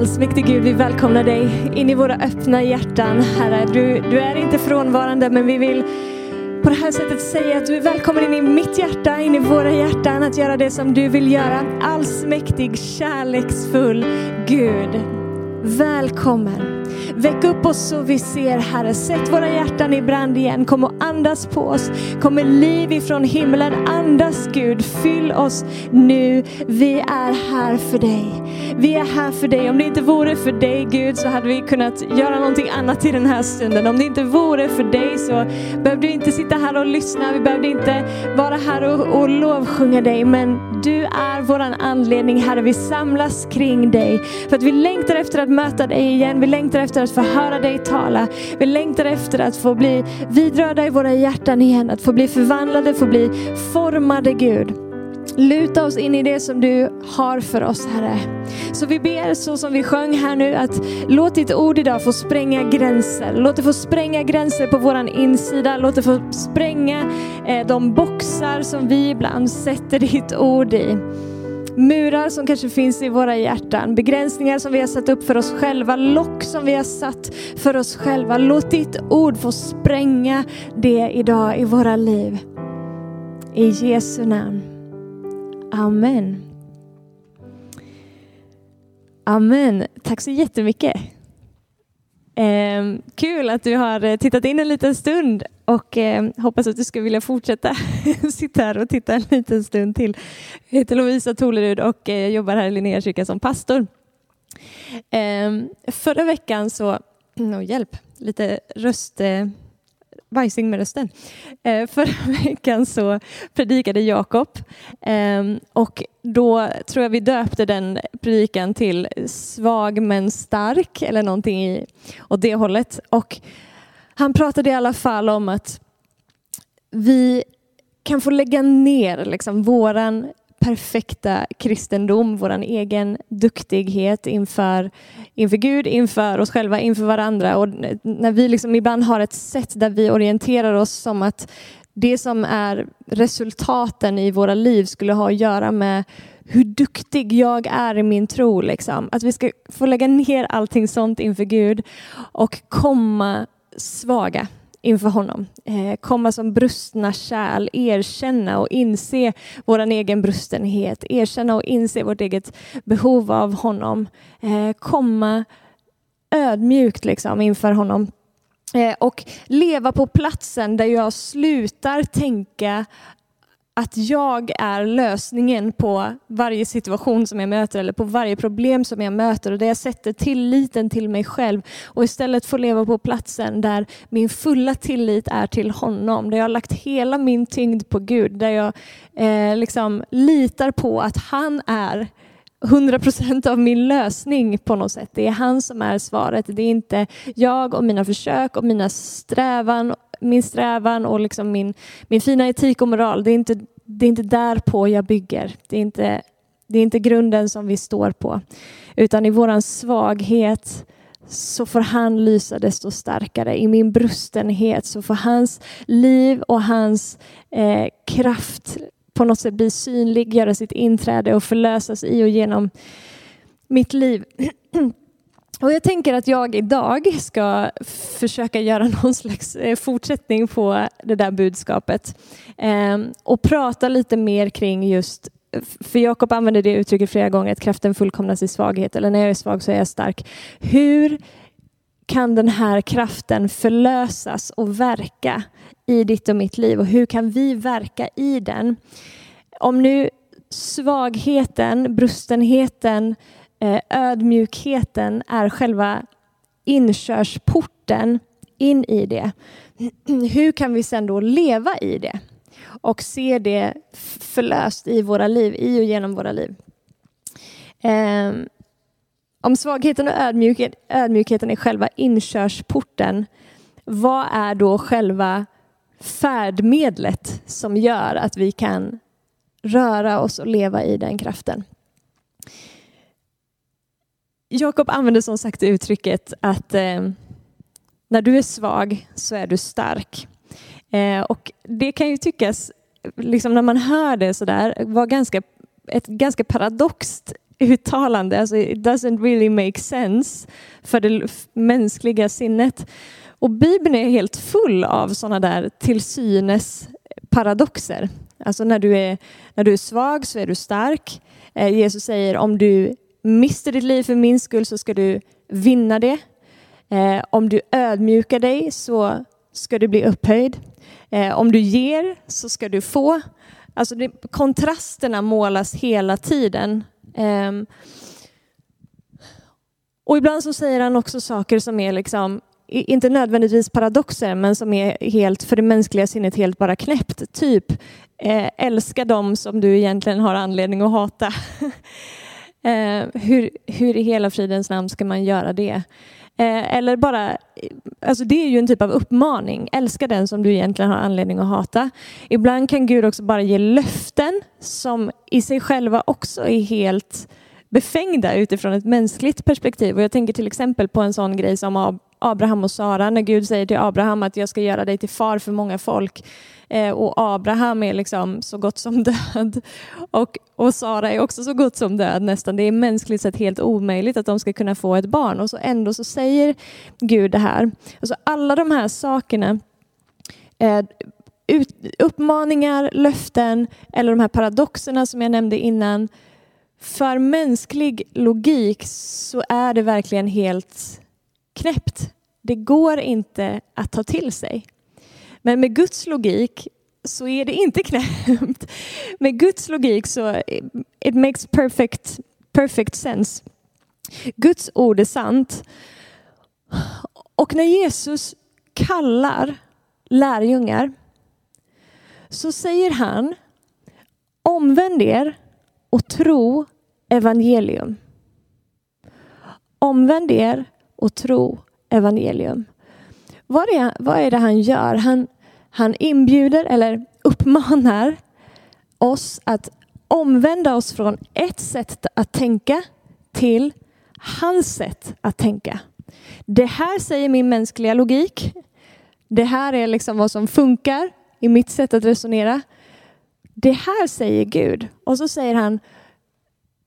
Allsmäktig Gud, vi välkomnar dig in i våra öppna hjärtan. Herre, du, du är inte frånvarande, men vi vill på det här sättet säga att du är välkommen in i mitt hjärta, in i våra hjärtan, att göra det som du vill göra. Allsmäktig, kärleksfull Gud. Välkommen. Väck upp oss så vi ser, Herre. Sätt våra hjärtan i brand igen. Kom och andas på oss. Kom med liv ifrån himlen. Andas Gud. Fyll oss nu. Vi är här för dig. Vi är här för dig. Om det inte vore för dig Gud så hade vi kunnat göra någonting annat i den här stunden. Om det inte vore för dig så behövde vi inte sitta här och lyssna. Vi behövde inte vara här och, och lovsjunga dig. Men du är våran anledning Herre. Vi samlas kring dig. För att vi längtar efter att möta dig igen. Vi längtar efter att få höra dig tala. Vi längtar efter att få bli vidrörda i våra hjärtan igen. Att få bli förvandlade, få bli formade Gud. Luta oss in i det som du har för oss Herre. Så vi ber så som vi sjöng här nu att låt ditt ord idag få spränga gränser. Låt det få spränga gränser på våran insida. Låt det få spränga eh, de boxar som vi ibland sätter ditt ord i. Murar som kanske finns i våra hjärtan, begränsningar som vi har satt upp för oss själva, lock som vi har satt för oss själva. Låt ditt ord få spränga det idag i våra liv. I Jesu namn. Amen. Amen. Tack så jättemycket. Eh, kul att du har eh, tittat in en liten stund och eh, hoppas att du ska vilja fortsätta sitta här och titta en liten stund till. Jag heter Lovisa Tolerud och eh, jobbar här i Linnéakyrkan som pastor. Eh, förra veckan så, oh, hjälp, lite röst eh, vajsing med rösten. Eh, förra veckan så predikade Jakob eh, och då tror jag vi döpte den predikan till svag men stark eller någonting i, åt det hållet. Och han pratade i alla fall om att vi kan få lägga ner liksom våran perfekta kristendom, vår egen duktighet inför, inför Gud, inför oss själva, inför varandra. Och när vi liksom ibland har ett sätt där vi orienterar oss som att det som är resultaten i våra liv skulle ha att göra med hur duktig jag är i min tro. Liksom. Att vi ska få lägga ner allting sånt inför Gud och komma svaga inför honom. Eh, komma som brustna kärl, erkänna och inse vår egen brustenhet, erkänna och inse vårt eget behov av honom. Eh, komma ödmjukt liksom inför honom eh, och leva på platsen där jag slutar tänka att jag är lösningen på varje situation som jag möter eller på varje problem som jag möter och där jag sätter tilliten till mig själv och istället får leva på platsen där min fulla tillit är till honom. Där jag har lagt hela min tyngd på Gud. Där jag eh, liksom litar på att han är 100 procent av min lösning på något sätt. Det är han som är svaret. Det är inte jag och mina försök och mina strävan min strävan och liksom min, min fina etik och moral, det är, inte, det är inte därpå jag bygger. Det är, inte, det är inte grunden som vi står på. Utan i våran svaghet så får han lysa desto starkare. I min brustenhet så får hans liv och hans eh, kraft på något sätt bli synlig, göra sitt inträde och förlösas i och genom mitt liv. Och jag tänker att jag idag ska försöka göra någon slags eh, fortsättning på det där budskapet ehm, och prata lite mer kring just för Jakob använder det uttrycket flera gånger, att kraften fullkomnas i svaghet, eller när jag är svag så är jag stark. Hur kan den här kraften förlösas och verka i ditt och mitt liv och hur kan vi verka i den? Om nu svagheten, brustenheten, Eh, ödmjukheten är själva inkörsporten in i det. Hur kan vi sen då leva i det och se det förlöst i våra liv, i och genom våra liv? Ehm, om svagheten och ödmjukhet, ödmjukheten är själva inkörsporten, vad är då själva färdmedlet som gör att vi kan röra oss och leva i den kraften? Jakob använder som sagt uttrycket att eh, när du är svag så är du stark. Eh, och det kan ju tyckas, liksom när man hör det sådär, vara ganska, ett ganska paradoxt uttalande. Alltså, it doesn't really make sense för det mänskliga sinnet. Och Bibeln är helt full av sådana där till synes paradoxer. Alltså när du, är, när du är svag så är du stark. Eh, Jesus säger om du mister ditt liv för min skull så ska du vinna det. Eh, om du ödmjukar dig så ska du bli upphöjd. Eh, om du ger så ska du få. Alltså det, kontrasterna målas hela tiden. Eh, och ibland så säger han också saker som är liksom, inte nödvändigtvis paradoxer, men som är helt för det mänskliga sinnet helt bara knäppt. Typ, eh, älska dem som du egentligen har anledning att hata. eh, hur, hur i hela fridens namn ska man göra det? Eh, eller bara, alltså det är ju en typ av uppmaning. Älska den som du egentligen har anledning att hata. Ibland kan Gud också bara ge löften som i sig själva också är helt befängda utifrån ett mänskligt perspektiv. Och jag tänker till exempel på en sån grej som Abraham och Sara, när Gud säger till Abraham att jag ska göra dig till far för många folk. Eh, och Abraham är liksom så gott som död. Och, och Sara är också så gott som död nästan. Det är mänskligt sett helt omöjligt att de ska kunna få ett barn. Och så ändå så säger Gud det här. Alltså alla de här sakerna eh, ut, uppmaningar, löften eller de här paradoxerna som jag nämnde innan. För mänsklig logik så är det verkligen helt knäppt. Det går inte att ta till sig. Men med Guds logik så är det inte knäppt. Med Guds logik så it makes perfect, perfect sense. Guds ord är sant. Och när Jesus kallar lärjungar så säger han omvänd er och tro evangelium. Omvänd er och tro evangelium. Vad är, vad är det han gör? Han, han inbjuder eller uppmanar oss att omvända oss från ett sätt att tänka till hans sätt att tänka. Det här säger min mänskliga logik. Det här är liksom vad som funkar i mitt sätt att resonera. Det här säger Gud. Och så säger han,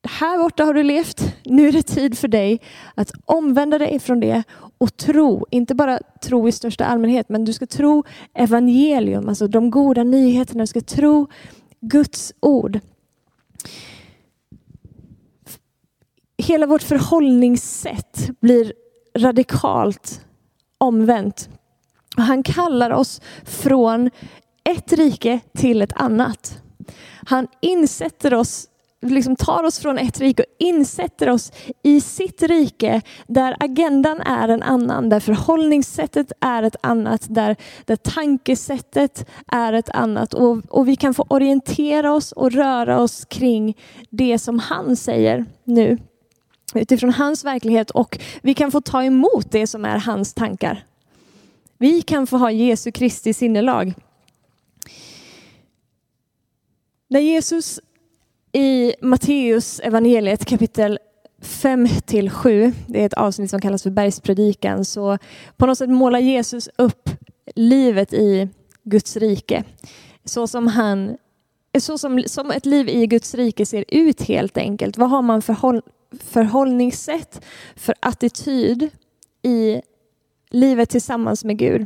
här borta har du levt, nu är det tid för dig att omvända dig från det och tro, inte bara tro i största allmänhet, men du ska tro evangelium, alltså de goda nyheterna, du ska tro Guds ord. Hela vårt förhållningssätt blir radikalt omvänt. Han kallar oss från ett rike till ett annat. Han insätter oss liksom tar oss från ett rike och insätter oss i sitt rike där agendan är en annan, där förhållningssättet är ett annat, där, där tankesättet är ett annat och, och vi kan få orientera oss och röra oss kring det som han säger nu utifrån hans verklighet och vi kan få ta emot det som är hans tankar. Vi kan få ha Jesu Kristi sinnelag. När Jesus i Matteus evangeliet kapitel 5 till 7, det är ett avsnitt som kallas för bergspredikan, så på något sätt målar Jesus upp livet i Guds rike. Så som, han, så som, som ett liv i Guds rike ser ut helt enkelt. Vad har man för håll, förhållningssätt, för attityd i livet tillsammans med Gud?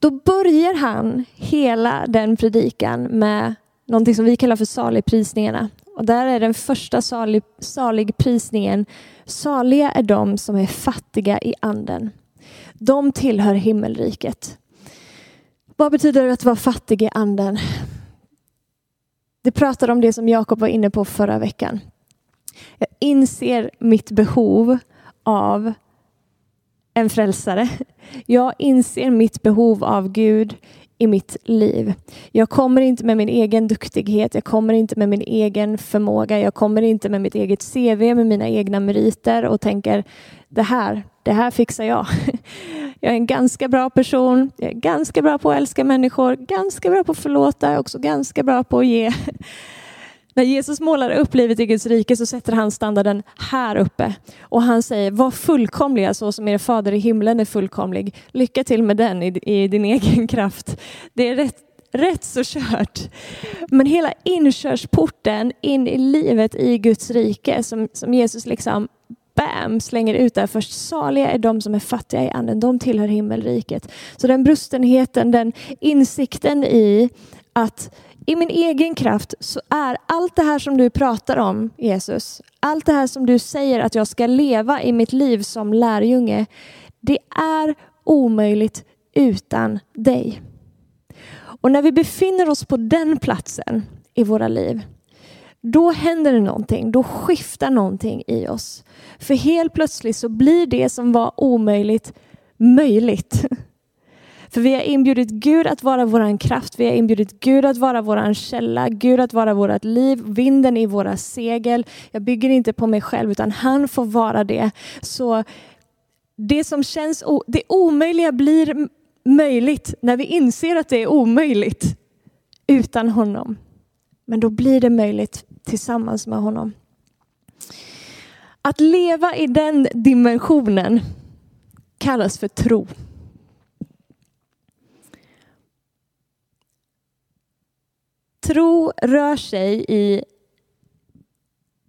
Då börjar han hela den predikan med någonting som vi kallar för saligprisningarna. Och där är den första salig, saligprisningen. Saliga är de som är fattiga i anden. De tillhör himmelriket. Vad betyder det att vara fattig i anden? Det pratar om det som Jakob var inne på förra veckan. Jag inser mitt behov av en frälsare. Jag inser mitt behov av Gud i mitt liv. Jag kommer inte med min egen duktighet, jag kommer inte med min egen förmåga, jag kommer inte med mitt eget CV, med mina egna meriter och tänker det här, det här fixar jag. Jag är en ganska bra person, jag är ganska bra på att älska människor, ganska bra på att förlåta, jag är också ganska bra på att ge. När Jesus målar upp livet i Guds rike så sätter han standarden här uppe. Och han säger, var fullkomliga så alltså, som er fader i himlen är fullkomlig. Lycka till med den i, i din egen kraft. Det är rätt, rätt så kört. Men hela inkörsporten in i livet i Guds rike som, som Jesus liksom bam, slänger ut där först. Saliga är de som är fattiga i anden, de tillhör himmelriket. Så den brustenheten, den insikten i att i min egen kraft så är allt det här som du pratar om, Jesus, allt det här som du säger att jag ska leva i mitt liv som lärjunge, det är omöjligt utan dig. Och när vi befinner oss på den platsen i våra liv, då händer det någonting, då skiftar någonting i oss. För helt plötsligt så blir det som var omöjligt möjligt. För vi har inbjudit Gud att vara vår kraft, vi har inbjudit Gud att vara vår källa, Gud att vara vårt liv, vinden i våra segel. Jag bygger inte på mig själv utan han får vara det. Så det som känns, det omöjliga blir möjligt när vi inser att det är omöjligt utan honom. Men då blir det möjligt tillsammans med honom. Att leva i den dimensionen kallas för tro. Tro rör sig i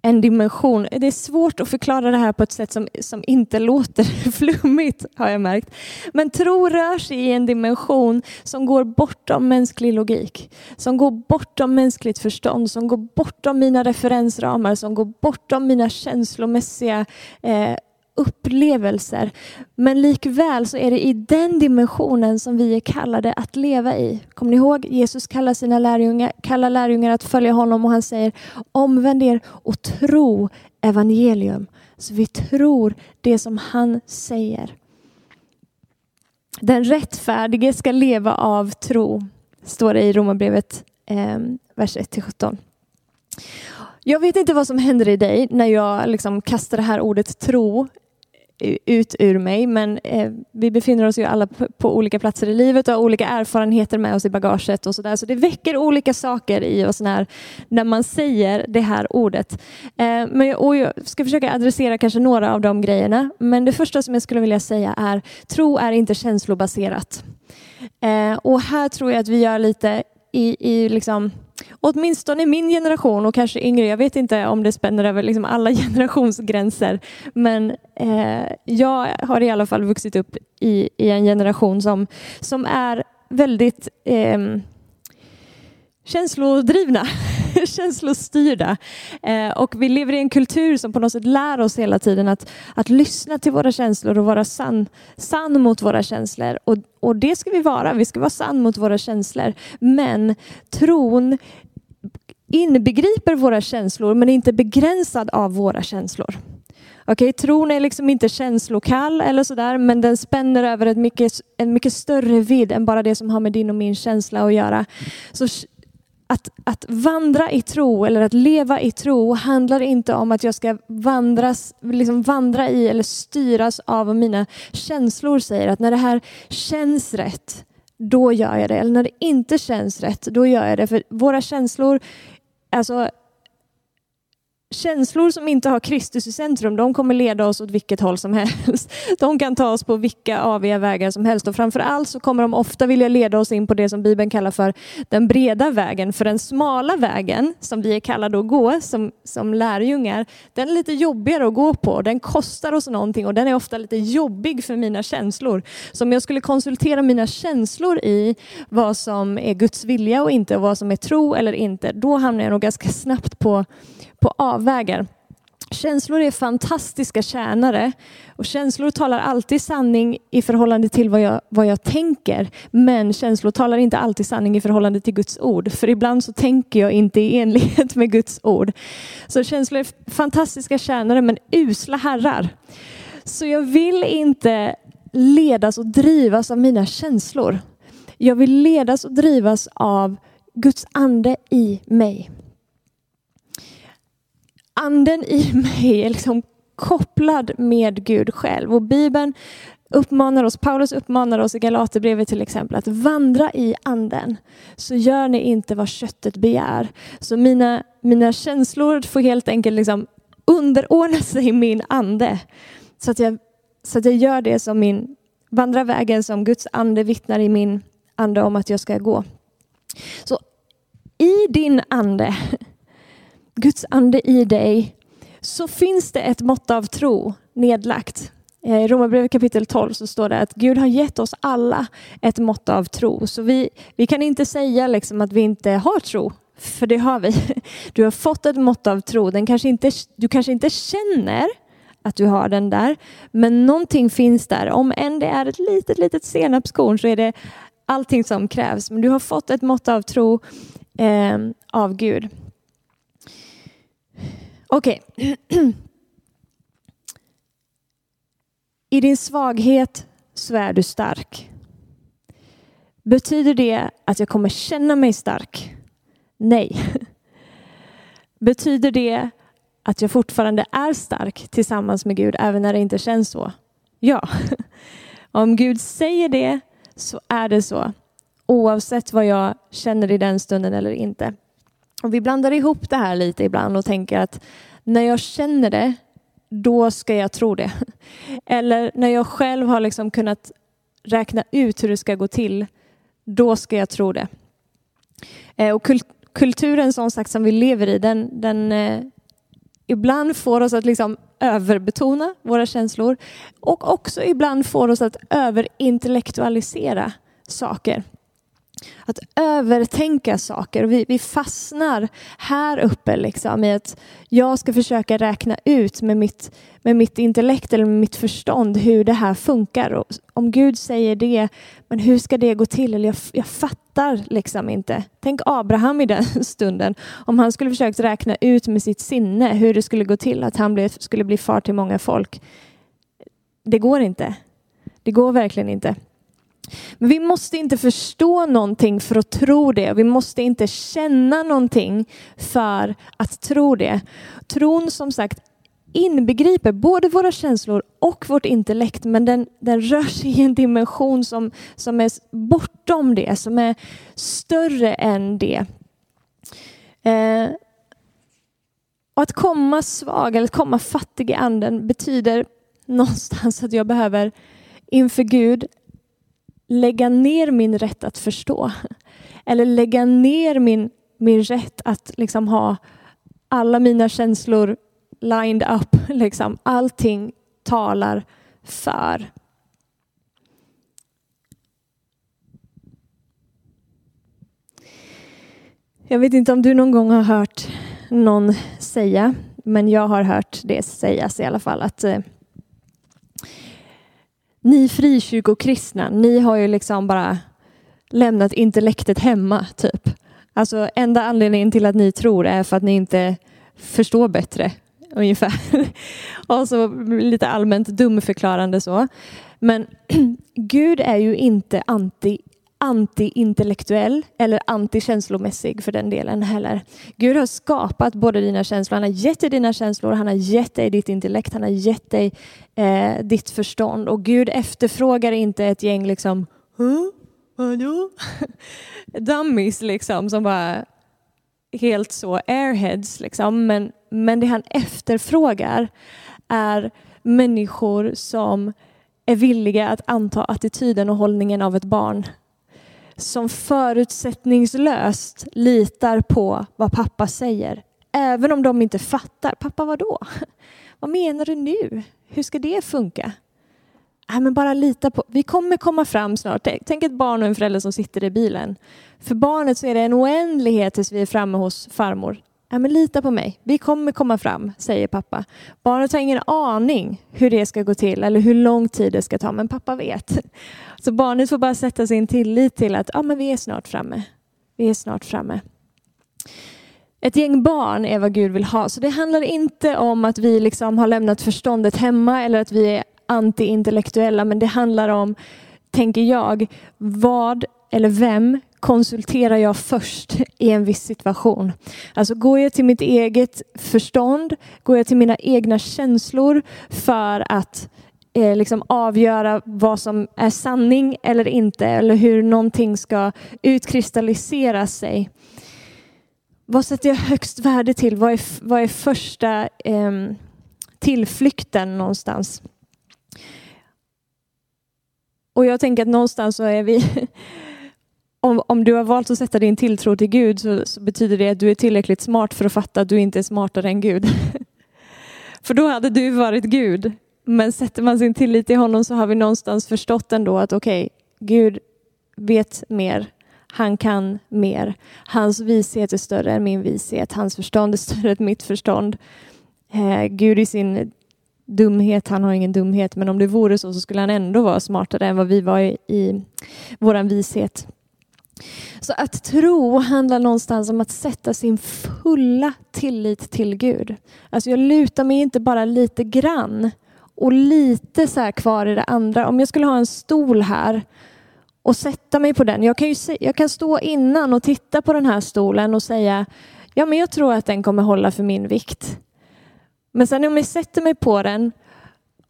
en dimension. Det är svårt att förklara det här på ett sätt som, som inte låter flummigt har jag märkt. Men tro rör sig i en dimension som går bortom mänsklig logik. Som går bortom mänskligt förstånd, som går bortom mina referensramar, som går bortom mina känslomässiga eh, upplevelser. Men likväl så är det i den dimensionen som vi är kallade att leva i. Kommer ni ihåg? Jesus kallar sina lärjungar, kallar lärjungar att följa honom och han säger omvänd er och tro evangelium. Så vi tror det som han säger. Den rättfärdige ska leva av tro, står det i Romarbrevet eh, vers 1-17. Jag vet inte vad som händer i dig när jag liksom kastar det här ordet tro ut ur mig. Men eh, vi befinner oss ju alla på, på, olika platser i livet och har olika erfarenheter med oss i bagaget och sådär. Så det väcker olika saker i oss när, när man säger det här ordet. Eh, men, och jag ska försöka adressera kanske några av de grejerna. Men det första som jag skulle vilja säga är tro är inte känslobaserat. Eh, och här tror jag att vi gör lite i, i liksom åtminstone min generation och kanske yngre, jag vet inte om det spänner över liksom alla generationsgränser, men eh, jag har i alla fall vuxit upp i, i en generation som, som är väldigt eh, känslodrivna, känslostyrda. Eh, och vi lever i en kultur som på något sätt lär oss hela tiden att, att lyssna till våra känslor och vara sann, sann mot våra känslor. Och, och det ska vi vara, vi ska vara sann mot våra känslor. Men tron inbegriper våra känslor men är inte begränsad av våra känslor. Okay, tron är liksom inte känslokall eller sådär, men den spänner över ett mycket, en mycket större vidd än bara det som har med din och min känsla att göra. Så att, att vandra i tro eller att leva i tro handlar inte om att jag ska vandras, liksom vandra i eller styras av vad mina känslor säger. Att när det här känns rätt, då gör jag det. Eller när det inte känns rätt, då gör jag det. För våra känslor, alltså Känslor som inte har Kristus i centrum, de kommer leda oss åt vilket håll som helst. De kan ta oss på vilka aviga vägar som helst och framför allt så kommer de ofta vilja leda oss in på det som Bibeln kallar för den breda vägen. För den smala vägen, som vi är kallade att gå som, som lärjungar, den är lite jobbigare att gå på. Den kostar oss någonting och den är ofta lite jobbig för mina känslor. Så om jag skulle konsultera mina känslor i vad som är Guds vilja och inte och vad som är tro eller inte, då hamnar jag nog ganska snabbt på på avvägar. Känslor är fantastiska tjänare och känslor talar alltid sanning i förhållande till vad jag, vad jag tänker. Men känslor talar inte alltid sanning i förhållande till Guds ord. För ibland så tänker jag inte i enlighet med Guds ord. Så känslor är fantastiska tjänare men usla herrar. Så jag vill inte ledas och drivas av mina känslor. Jag vill ledas och drivas av Guds ande i mig. Anden i mig är liksom kopplad med Gud själv. Och Bibeln uppmanar oss, Paulus uppmanar oss i Galaterbrevet till exempel att vandra i anden. Så gör ni inte vad köttet begär. Så mina, mina känslor får helt enkelt liksom underordna sig min ande. Så att, jag, så att jag gör det som min, vandrar vägen som Guds ande vittnar i min ande om att jag ska gå. Så i din ande, Guds ande i dig, så finns det ett mått av tro nedlagt. Eh, I Romarbrevet kapitel 12 så står det att Gud har gett oss alla ett mått av tro. Så vi, vi kan inte säga liksom att vi inte har tro, för det har vi. Du har fått ett mått av tro. Den kanske inte, du kanske inte känner att du har den där, men någonting finns där. Om än det är ett litet, litet senapskorn så är det allting som krävs. Men du har fått ett mått av tro eh, av Gud. Okej. Okay. I din svaghet så är du stark. Betyder det att jag kommer känna mig stark? Nej. Betyder det att jag fortfarande är stark tillsammans med Gud även när det inte känns så? Ja. Om Gud säger det så är det så. Oavsett vad jag känner i den stunden eller inte. Och vi blandar ihop det här lite ibland och tänker att när jag känner det, då ska jag tro det. Eller när jag själv har liksom kunnat räkna ut hur det ska gå till, då ska jag tro det. Eh, och kulturen som sagt som vi lever i, den, den eh, ibland får oss att liksom överbetona våra känslor och också ibland får oss att överintellektualisera saker. Att övertänka saker. Vi, vi fastnar här uppe liksom i att jag ska försöka räkna ut med mitt, med mitt intellekt eller med mitt förstånd hur det här funkar. Och om Gud säger det, men hur ska det gå till? Eller jag, jag fattar liksom inte. Tänk Abraham i den stunden. Om han skulle försökt räkna ut med sitt sinne hur det skulle gå till att han blev, skulle bli far till många folk. Det går inte. Det går verkligen inte. Men vi måste inte förstå någonting för att tro det. Vi måste inte känna någonting för att tro det. Tron som sagt inbegriper både våra känslor och vårt intellekt men den, den rör sig i en dimension som, som är bortom det, som är större än det. Eh, och att komma svag eller att komma fattig i anden betyder någonstans att jag behöver inför Gud lägga ner min rätt att förstå. Eller lägga ner min, min rätt att liksom ha alla mina känslor lined up. Liksom. Allting talar för. Jag vet inte om du någon gång har hört någon säga, men jag har hört det sägas i alla fall, att eh, ni frikyrkokristna, ni har ju liksom bara lämnat intellektet hemma, typ. Alltså enda anledningen till att ni tror är för att ni inte förstår bättre, ungefär. Och så lite allmänt dumförklarande så. Men Gud är ju inte anti antiintellektuell eller anti-känslomässig för den delen heller. Gud har skapat både dina känslor, han har gett dig dina känslor, han har gett dig ditt intellekt, han har gett dig eh, ditt förstånd och Gud efterfrågar inte ett gäng liksom huh? Vadå? dummies liksom som bara helt så airheads liksom. Men, men det han efterfrågar är människor som är villiga att anta attityden och hållningen av ett barn som förutsättningslöst litar på vad pappa säger. Även om de inte fattar. Pappa, vad då? Vad menar du nu? Hur ska det funka? Nej, men bara lita på. Vi kommer komma fram snart. Tänk ett barn och en förälder som sitter i bilen. För barnet så är det en oändlighet tills vi är framme hos farmor. Ja, men lita på mig. Vi kommer komma fram, säger pappa. Barnet har ingen aning hur det ska gå till eller hur lång tid det ska ta, men pappa vet. Så barnet får bara sätta sin tillit till att ja, men vi är snart framme. Vi är snart framme. Ett gäng barn är vad Gud vill ha. Så det handlar inte om att vi liksom har lämnat förståndet hemma eller att vi är antiintellektuella, men det handlar om, tänker jag, vad eller vem konsulterar jag först i en viss situation? Alltså går jag till mitt eget förstånd? Går jag till mina egna känslor för att eh, liksom avgöra vad som är sanning eller inte eller hur någonting ska utkristallisera sig? Vad sätter jag högst värde till? Vad är, vad är första eh, tillflykten någonstans? Och jag tänker att någonstans så är vi om, om du har valt att sätta din tilltro till Gud så, så, betyder det att du är tillräckligt smart för att fatta att du inte är smartare än Gud. för då hade du varit Gud. Men sätter man sin tillit till honom så har vi någonstans förstått ändå att okej, okay, Gud vet mer. Han kan mer. Hans vishet är större än min vishet. Hans förstånd är större än mitt förstånd. Eh, Gud i sin dumhet, han har ingen dumhet, men om det vore så så skulle han ändå vara smartare än vad vi var i, i vår vishet. Så att tro handlar någonstans om att sätta sin fulla tillit till Gud. Alltså jag lutar mig inte bara lite grann och lite så kvar i det andra. Om jag skulle ha en stol här och sätta mig på den. Jag kan, ju se, jag kan stå innan och titta på den här stolen och säga ja men jag tror att den kommer hålla för min vikt. Men sen om jag sätter mig på den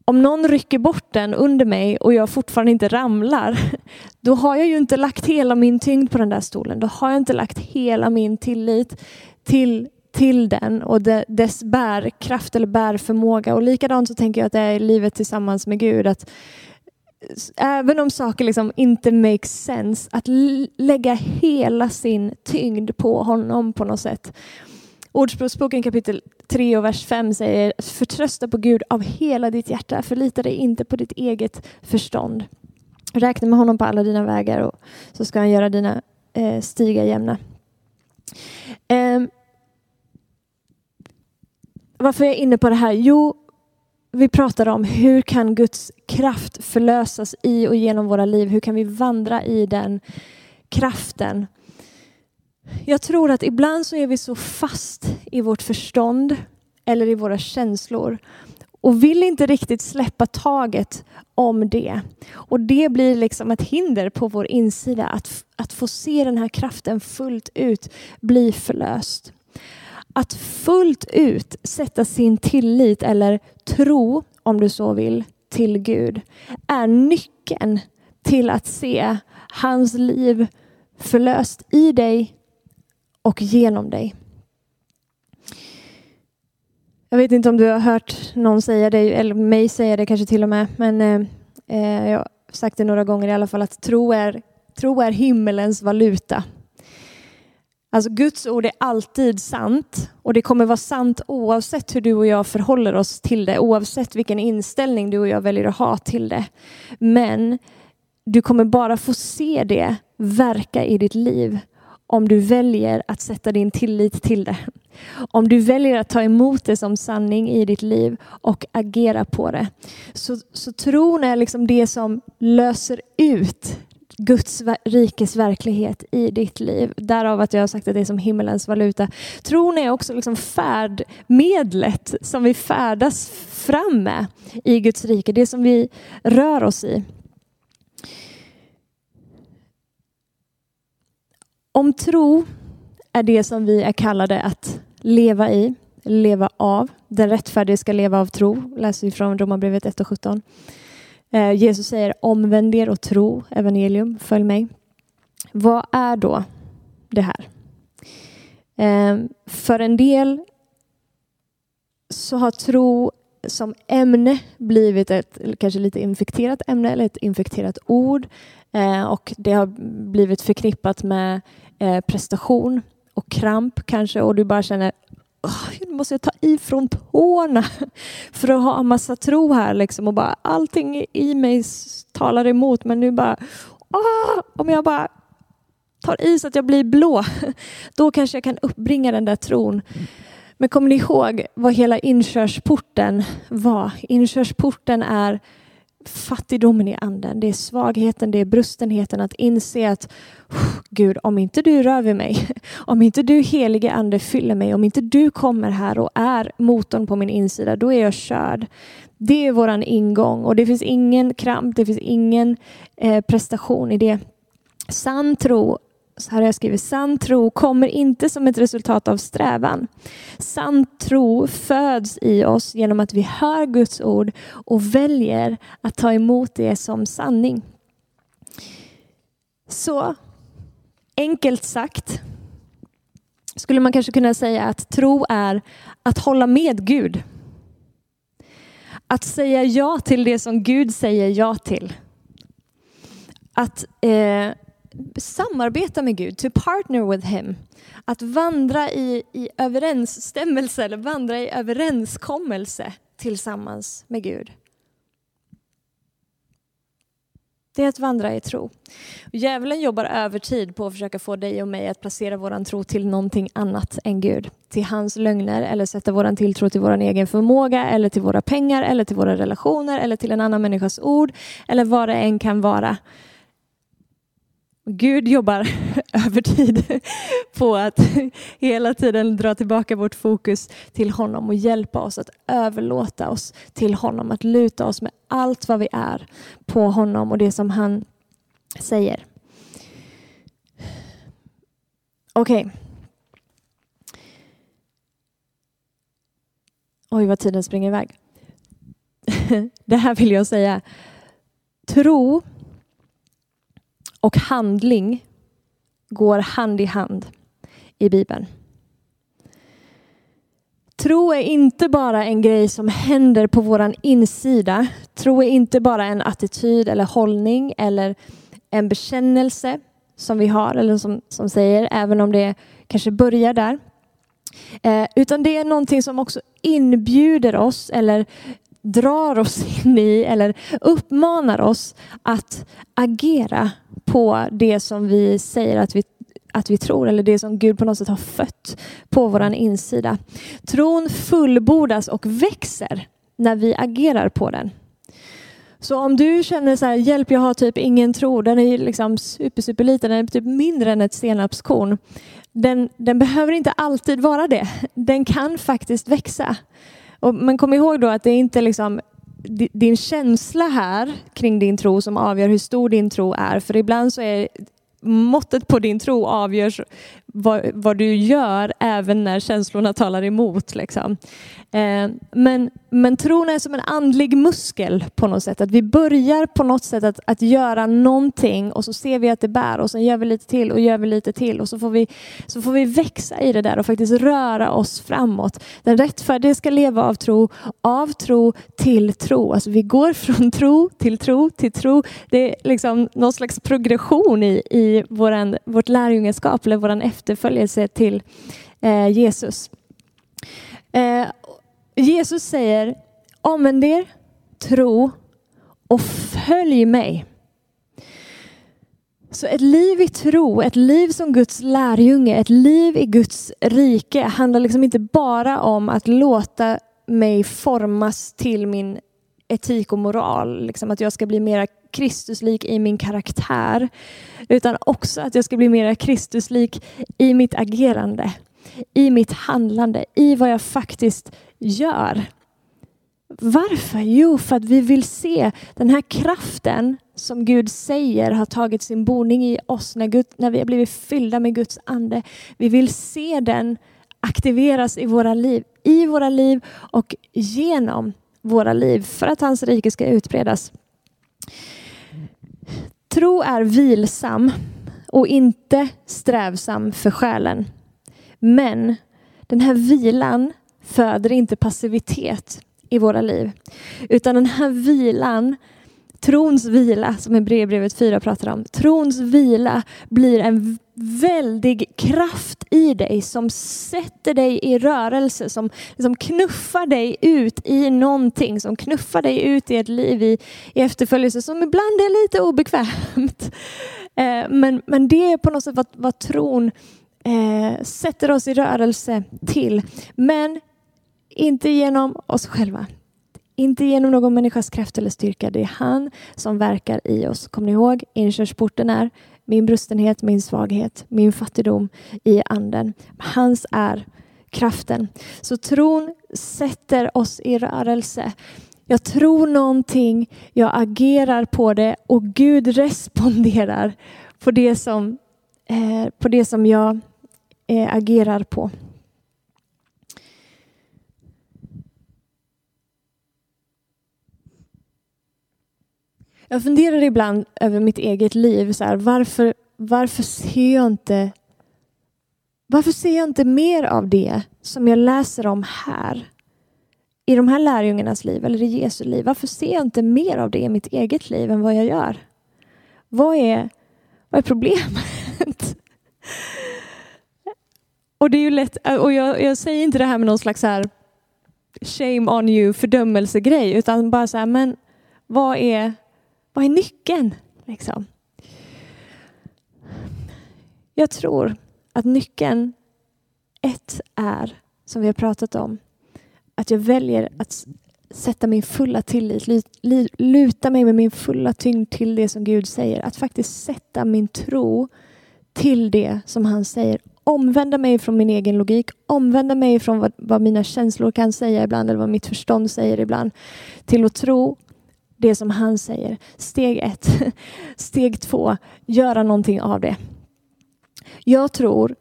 om någon rycker bort den under mig och jag fortfarande inte ramlar, då har jag ju inte lagt hela min tyngd på den där stolen. Då har jag inte lagt hela min tillit till, till den och dess bärkraft eller bärförmåga. Och likadant så tänker jag att det är i livet tillsammans med Gud. att Även om saker liksom inte makes sense, att lägga hela sin tyngd på honom på något sätt. Ordspråksboken kapitel 3 och vers 5 säger förtrösta på Gud av hela ditt hjärta, förlita dig inte på ditt eget förstånd. Räkna med honom på alla dina vägar och så ska han göra dina eh, stigar jämna. Eh, varför är jag inne på det här? Jo, vi pratar om hur kan Guds kraft förlösas i och genom våra liv? Hur kan vi vandra i den kraften? Jag tror att ibland så är vi så fast i vårt förstånd eller i våra känslor och vill inte riktigt släppa taget om det. Och det blir liksom ett hinder på vår insida att, att få se den här kraften fullt ut bli förlöst. Att fullt ut sätta sin tillit eller tro, om du så vill, till Gud är nyckeln till att se hans liv förlöst i dig och genom dig. Jag vet inte om du har hört någon säga det, eller mig säga det kanske till och med, men eh, eh, jag har sagt det några gånger i alla fall, att tro är, tro är himmelens valuta. Alltså Guds ord är alltid sant och det kommer vara sant oavsett hur du och jag förhåller oss till det, oavsett vilken inställning du och jag väljer att ha till det. Men du kommer bara få se det verka i ditt liv om du väljer att sätta din tillit till det. Om du väljer att ta emot det som sanning i ditt liv och agera på det. Så, så tron är liksom det som löser ut Guds rikes verklighet i ditt liv. Därav att jag har sagt att det är som himmelens valuta. Tron är också liksom färdmedlet som vi färdas fram med i Guds rike. Det som vi rör oss i. Om tro är det som vi är kallade att leva i, leva av. Den rättfärdige ska leva av tro, läser vi från Romarbrevet 1 och 17. Eh, Jesus säger omvänd er och tro, evangelium, följ mig. Vad är då det här? Eh, för en del så har tro som ämne blivit ett kanske lite infekterat ämne eller ett infekterat ord. Eh, och det har blivit förknippat med eh, prestation och kramp kanske. Och du bara känner nu måste jag ta ifrån tårna för att ha en massa tro här liksom. Och bara allting i mig talar emot men nu bara åh, om jag bara tar i så att jag blir blå. Då kanske jag kan uppbringa den där tron. Men kommer ni ihåg vad hela inkörsporten var? Inkörsporten är fattigdomen i anden. Det är svagheten, det är brustenheten att inse att Gud, om inte du rör vid mig, om inte du helige ande fyller mig, om inte du kommer här och är motorn på min insida, då är jag körd. Det är våran ingång och det finns ingen kramp, det finns ingen eh, prestation i det. Sann tro, så här har jag skrivit, sann tro kommer inte som ett resultat av strävan. Sann tro föds i oss genom att vi hör Guds ord och väljer att ta emot det som sanning. Så enkelt sagt skulle man kanske kunna säga att tro är att hålla med Gud. Att säga ja till det som Gud säger ja till. Att eh, samarbeta med Gud, to partner with him. Att vandra i, i överensstämmelse eller vandra i överenskommelse tillsammans med Gud. Det är att vandra i tro. Djävulen jobbar övertid på att försöka få dig och mig att placera vår tro till någonting annat än Gud. Till hans lögner eller sätta vår tilltro till vår egen förmåga eller till våra pengar eller till våra relationer eller till en annan människas ord eller vad det än kan vara. Gud jobbar övertid på att hela tiden dra tillbaka vårt fokus till honom och hjälpa oss att överlåta oss till honom, att luta oss med allt vad vi är på honom och det som han säger. Okej. Okay. Oj, vad tiden springer iväg. Det här vill jag säga. Tro och handling går hand i hand i Bibeln. Tro är inte bara en grej som händer på våran insida. Tro är inte bara en attityd eller hållning eller en bekännelse som vi har eller som, som säger, även om det kanske börjar där. Eh, utan det är någonting som också inbjuder oss eller drar oss in i eller uppmanar oss att agera på det som vi säger att vi, att vi tror eller det som Gud på något sätt har fött på vår insida. Tron fullbordas och växer när vi agerar på den. Så om du känner så här, hjälp jag har typ ingen tro, den är liksom super, super liten, den är typ mindre än ett senapskorn. Den, den behöver inte alltid vara det. Den kan faktiskt växa. Och, men kom ihåg då att det är inte liksom din känsla här kring din tro som avgör hur stor din tro är. För ibland så är måttet på din tro avgörs vad, vad, du gör även när känslorna talar emot. Liksom. Eh, men, men tron är som en andlig muskel på något sätt. Att vi börjar på något sätt att, att göra någonting och så ser vi att det bär och sen gör vi lite till och gör vi lite till och så får vi, så får vi växa i det där och faktiskt röra oss framåt. Den rättfärdige ska leva av tro, av tro till tro. Alltså vi går från tro till tro till tro. Det är liksom någon slags progression i, i våran, vårt lärjungaskap eller våran efterföljelse till eh, Jesus. Eh, Jesus säger omvänd er, tro och följ mig. Så ett liv i tro, ett liv som Guds lärjunge, ett liv i Guds rike handlar liksom inte bara om att låta mig formas till min etik och moral. Liksom att jag ska bli mera Kristuslik i min karaktär. Utan också att jag ska bli mer Kristuslik i mitt agerande, i mitt handlande, i vad jag faktiskt gör. Varför? Jo, för att vi vill se den här kraften som Gud säger har tagit sin boning i oss när, Gud, när vi har blivit fyllda med Guds ande. Vi vill se den aktiveras i våra liv, i våra liv och genom våra liv för att hans rike ska utbredas. Tro är vilsam och inte strävsam för själen. Men den här vilan föder inte passivitet i våra liv. Utan den här vilan, trons vila som Hebreerbrevet 4 pratar om, trons vila blir en väldig kraft i dig som sätter dig i rörelse, som som knuffar dig ut i någonting, som knuffar dig ut i ett liv i, i efterföljelse som ibland är lite obekvämt. Eh, men, men det är på något sätt vad, vad tron eh, sätter oss i rörelse till. Men inte genom oss själva. Inte genom någon människas kraft eller styrka. Det är han som verkar i oss. Kommer ni ihåg? Inkörsporten är min brustenhet, min svaghet, min fattigdom i anden. Hans är kraften. Så tron sätter oss i rörelse. Jag tror någonting, jag agerar på det och Gud responderar på det som, eh, på det som jag eh, agerar på. Jag funderar ibland över mitt eget liv. Så här, varför, varför ser jag inte varför ser jag inte mer av det som jag läser om här? I de här lärjungarnas liv eller i Jesu liv. Varför ser jag inte mer av det i mitt eget liv än vad jag gör? Vad är, vad är problemet? och det är ju lätt, och jag, jag säger inte det här med någon slags här shame on you fördömelsegrej utan bara så här, men vad är, vad är nyckeln? Liksom? Jag tror att nyckeln ett är, som vi har pratat om, att jag väljer att sätta min fulla tillit, luta mig med min fulla tyngd till det som Gud säger. Att faktiskt sätta min tro till det som han säger. Omvända mig från min egen logik, omvända mig från vad, vad mina känslor kan säga ibland eller vad mitt förstånd säger ibland. Till att tro det som han säger. Steg ett. Steg två, göra någonting av det. Jag tror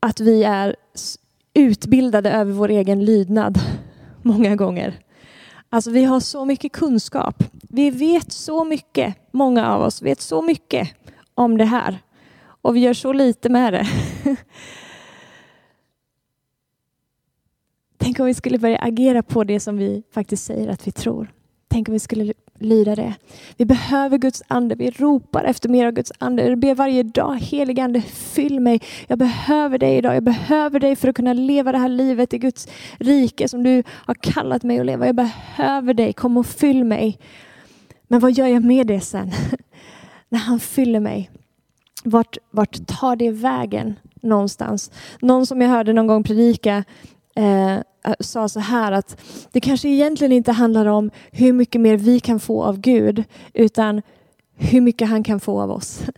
att vi är utbildade över vår egen lydnad många gånger. Alltså vi har så mycket kunskap. Vi vet så mycket, många av oss vet så mycket om det här. Och vi gör så lite med det. Tänk om vi skulle börja agera på det som vi faktiskt säger att vi tror. Tänk om vi skulle lyda det. Vi behöver Guds ande. Vi ropar efter mer av Guds ande. Vi ber varje dag, helig ande, fyll mig. Jag behöver dig idag. Jag behöver dig för att kunna leva det här livet i Guds rike som du har kallat mig att leva. Jag behöver dig. Kom och fyll mig. Men vad gör jag med det sen? När han fyller mig. Vart, vart tar det vägen någonstans? Någon som jag hörde någon gång predika eh, Eh, sa så här att det kanske egentligen inte handlar om hur mycket mer vi kan få av Gud utan hur mycket han kan få av oss.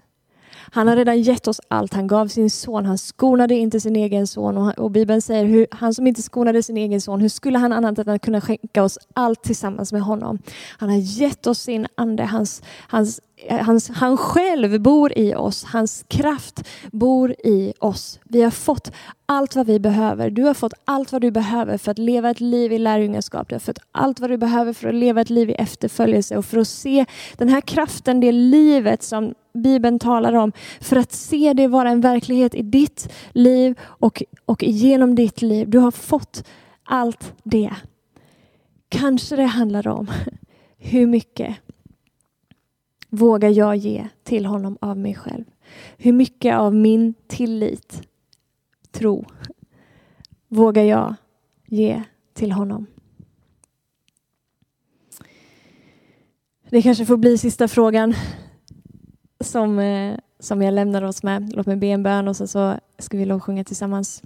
Han har redan gett oss allt. Han gav sin son. Han skonade inte sin egen son. Och, och Bibeln säger hur han som inte skonade sin egen son, hur skulle han annat än att kunna skänka oss allt tillsammans med honom? Han har gett oss sin ande. Hans, hans, hans, han själv bor i oss. Hans kraft bor i oss. Vi har fått allt vad vi behöver. Du har fått allt vad du behöver för att leva ett liv i lärjungaskap. Du har fått allt vad du behöver för att leva ett liv i efterföljelse och för att se den här kraften, det livet som Bibeln talar om, för att se det vara en verklighet i ditt liv och, och genom ditt liv. Du har fått allt det. Kanske det handlar om hur mycket vågar jag ge till honom av mig själv? Hur mycket av min tillit, tro, vågar jag ge till honom? Det kanske får bli sista frågan som, eh, som jag lämnar oss med. Låt mig be en bön och så, så ska vi lovsjunga tillsammans.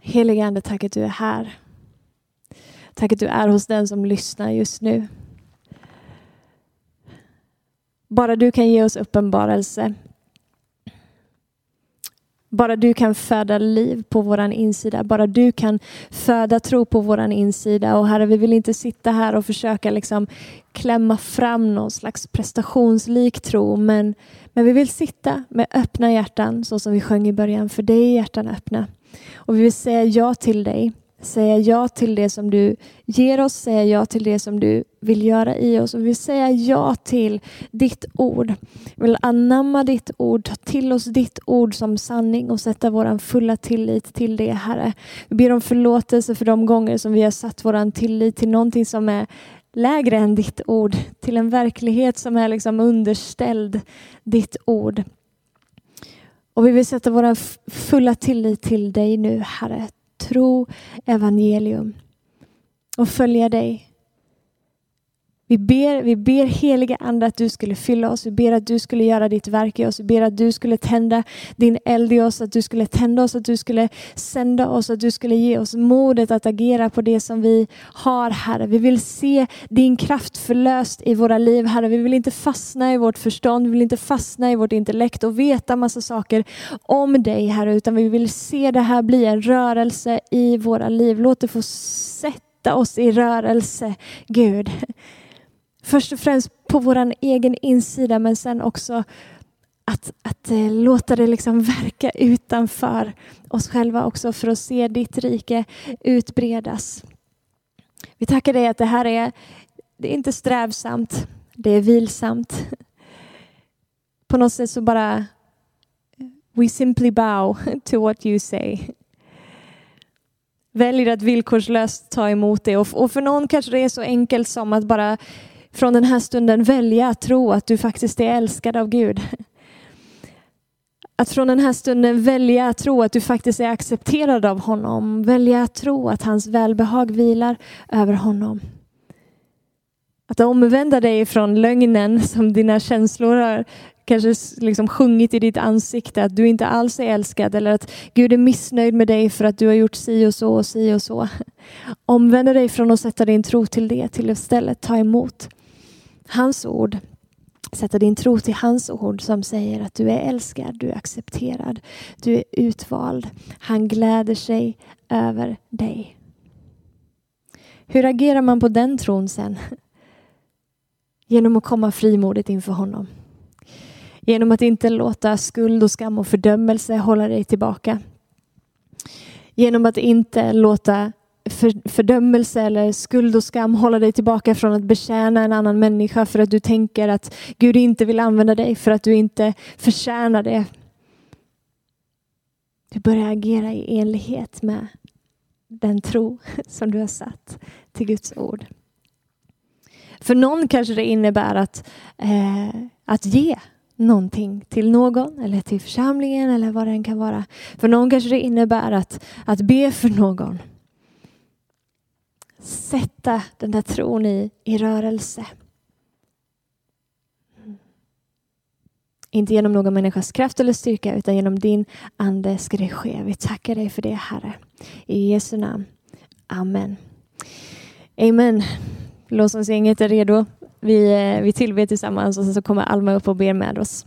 Helige Ande, tack att du är här. Tack att du är hos den som lyssnar just nu. Bara du kan ge oss uppenbarelse. Bara du kan föda liv på våran insida. Bara du kan föda tro på våran insida. Och Herre, vi vill inte sitta här och försöka liksom klämma fram någon slags prestationslik tro. Men, men vi vill sitta med öppna hjärtan, så som vi sjöng i början. För dig är hjärtan öppna. Och vi vill säga ja till dig säga ja till det som du ger oss, säga ja till det som du vill göra i oss. Och vi vill säga ja till ditt ord. Vi vill anamma ditt ord, ta till oss ditt ord som sanning och sätta vår fulla tillit till det, Herre. Vi ber om förlåtelse för de gånger som vi har satt vår tillit till någonting som är lägre än ditt ord, till en verklighet som är liksom underställd ditt ord. Och vi vill sätta vår fulla tillit till dig nu, Herre tro evangelium och följa dig. Vi ber, vi ber heliga Ande att du skulle fylla oss. Vi ber att du skulle göra ditt verk i oss. Vi ber att du skulle tända din eld i oss, att du skulle tända oss, att du skulle sända oss, att du skulle ge oss modet att agera på det som vi har, Herre. Vi vill se din kraft förlöst i våra liv, Herre. Vi vill inte fastna i vårt förstånd, vi vill inte fastna i vårt intellekt och veta massa saker om dig, Herre, utan vi vill se det här bli en rörelse i våra liv. Låt det få sätta oss i rörelse, Gud. Först och främst på vår egen insida men sen också att, att eh, låta det liksom verka utanför oss själva också för att se ditt rike utbredas. Vi tackar dig att det här är, det är inte strävsamt, det är vilsamt. På något sätt så bara We simply bow to what you say. Väljer att villkorslöst ta emot det och för någon kanske det är så enkelt som att bara från den här stunden välja att tro att du faktiskt är älskad av Gud. Att från den här stunden välja att tro att du faktiskt är accepterad av honom. Välja att tro att hans välbehag vilar över honom. Att omvända dig från lögnen som dina känslor har kanske liksom sjungit i ditt ansikte att du inte alls är älskad eller att Gud är missnöjd med dig för att du har gjort si och så och si och så. Omvända dig från att sätta din tro till det till att istället ta emot hans ord. Sätta din tro till hans ord som säger att du är älskad, du är accepterad, du är utvald. Han gläder sig över dig. Hur agerar man på den tron sen? Genom att komma frimodigt inför honom. Genom att inte låta skuld och skam och fördömelse hålla dig tillbaka. Genom att inte låta för, fördömelse eller skuld och skam hålla dig tillbaka från att betjäna en annan människa för att du tänker att Gud inte vill använda dig för att du inte förtjänar det. Du börjar agera i enlighet med den tro som du har satt till Guds ord. För någon kanske det innebär att, eh, att ge någonting till någon eller till församlingen eller vad det än kan vara. För någon kanske det innebär att, att be för någon sätta den där tron i, i rörelse. Mm. Inte genom någon människas kraft eller styrka utan genom din ande ska det ske. Vi tackar dig för det Herre. I Jesu namn. Amen. Amen. Lovsångsgänget är redo. Vi, eh, vi tillber tillsammans och så kommer Alma upp och ber med oss.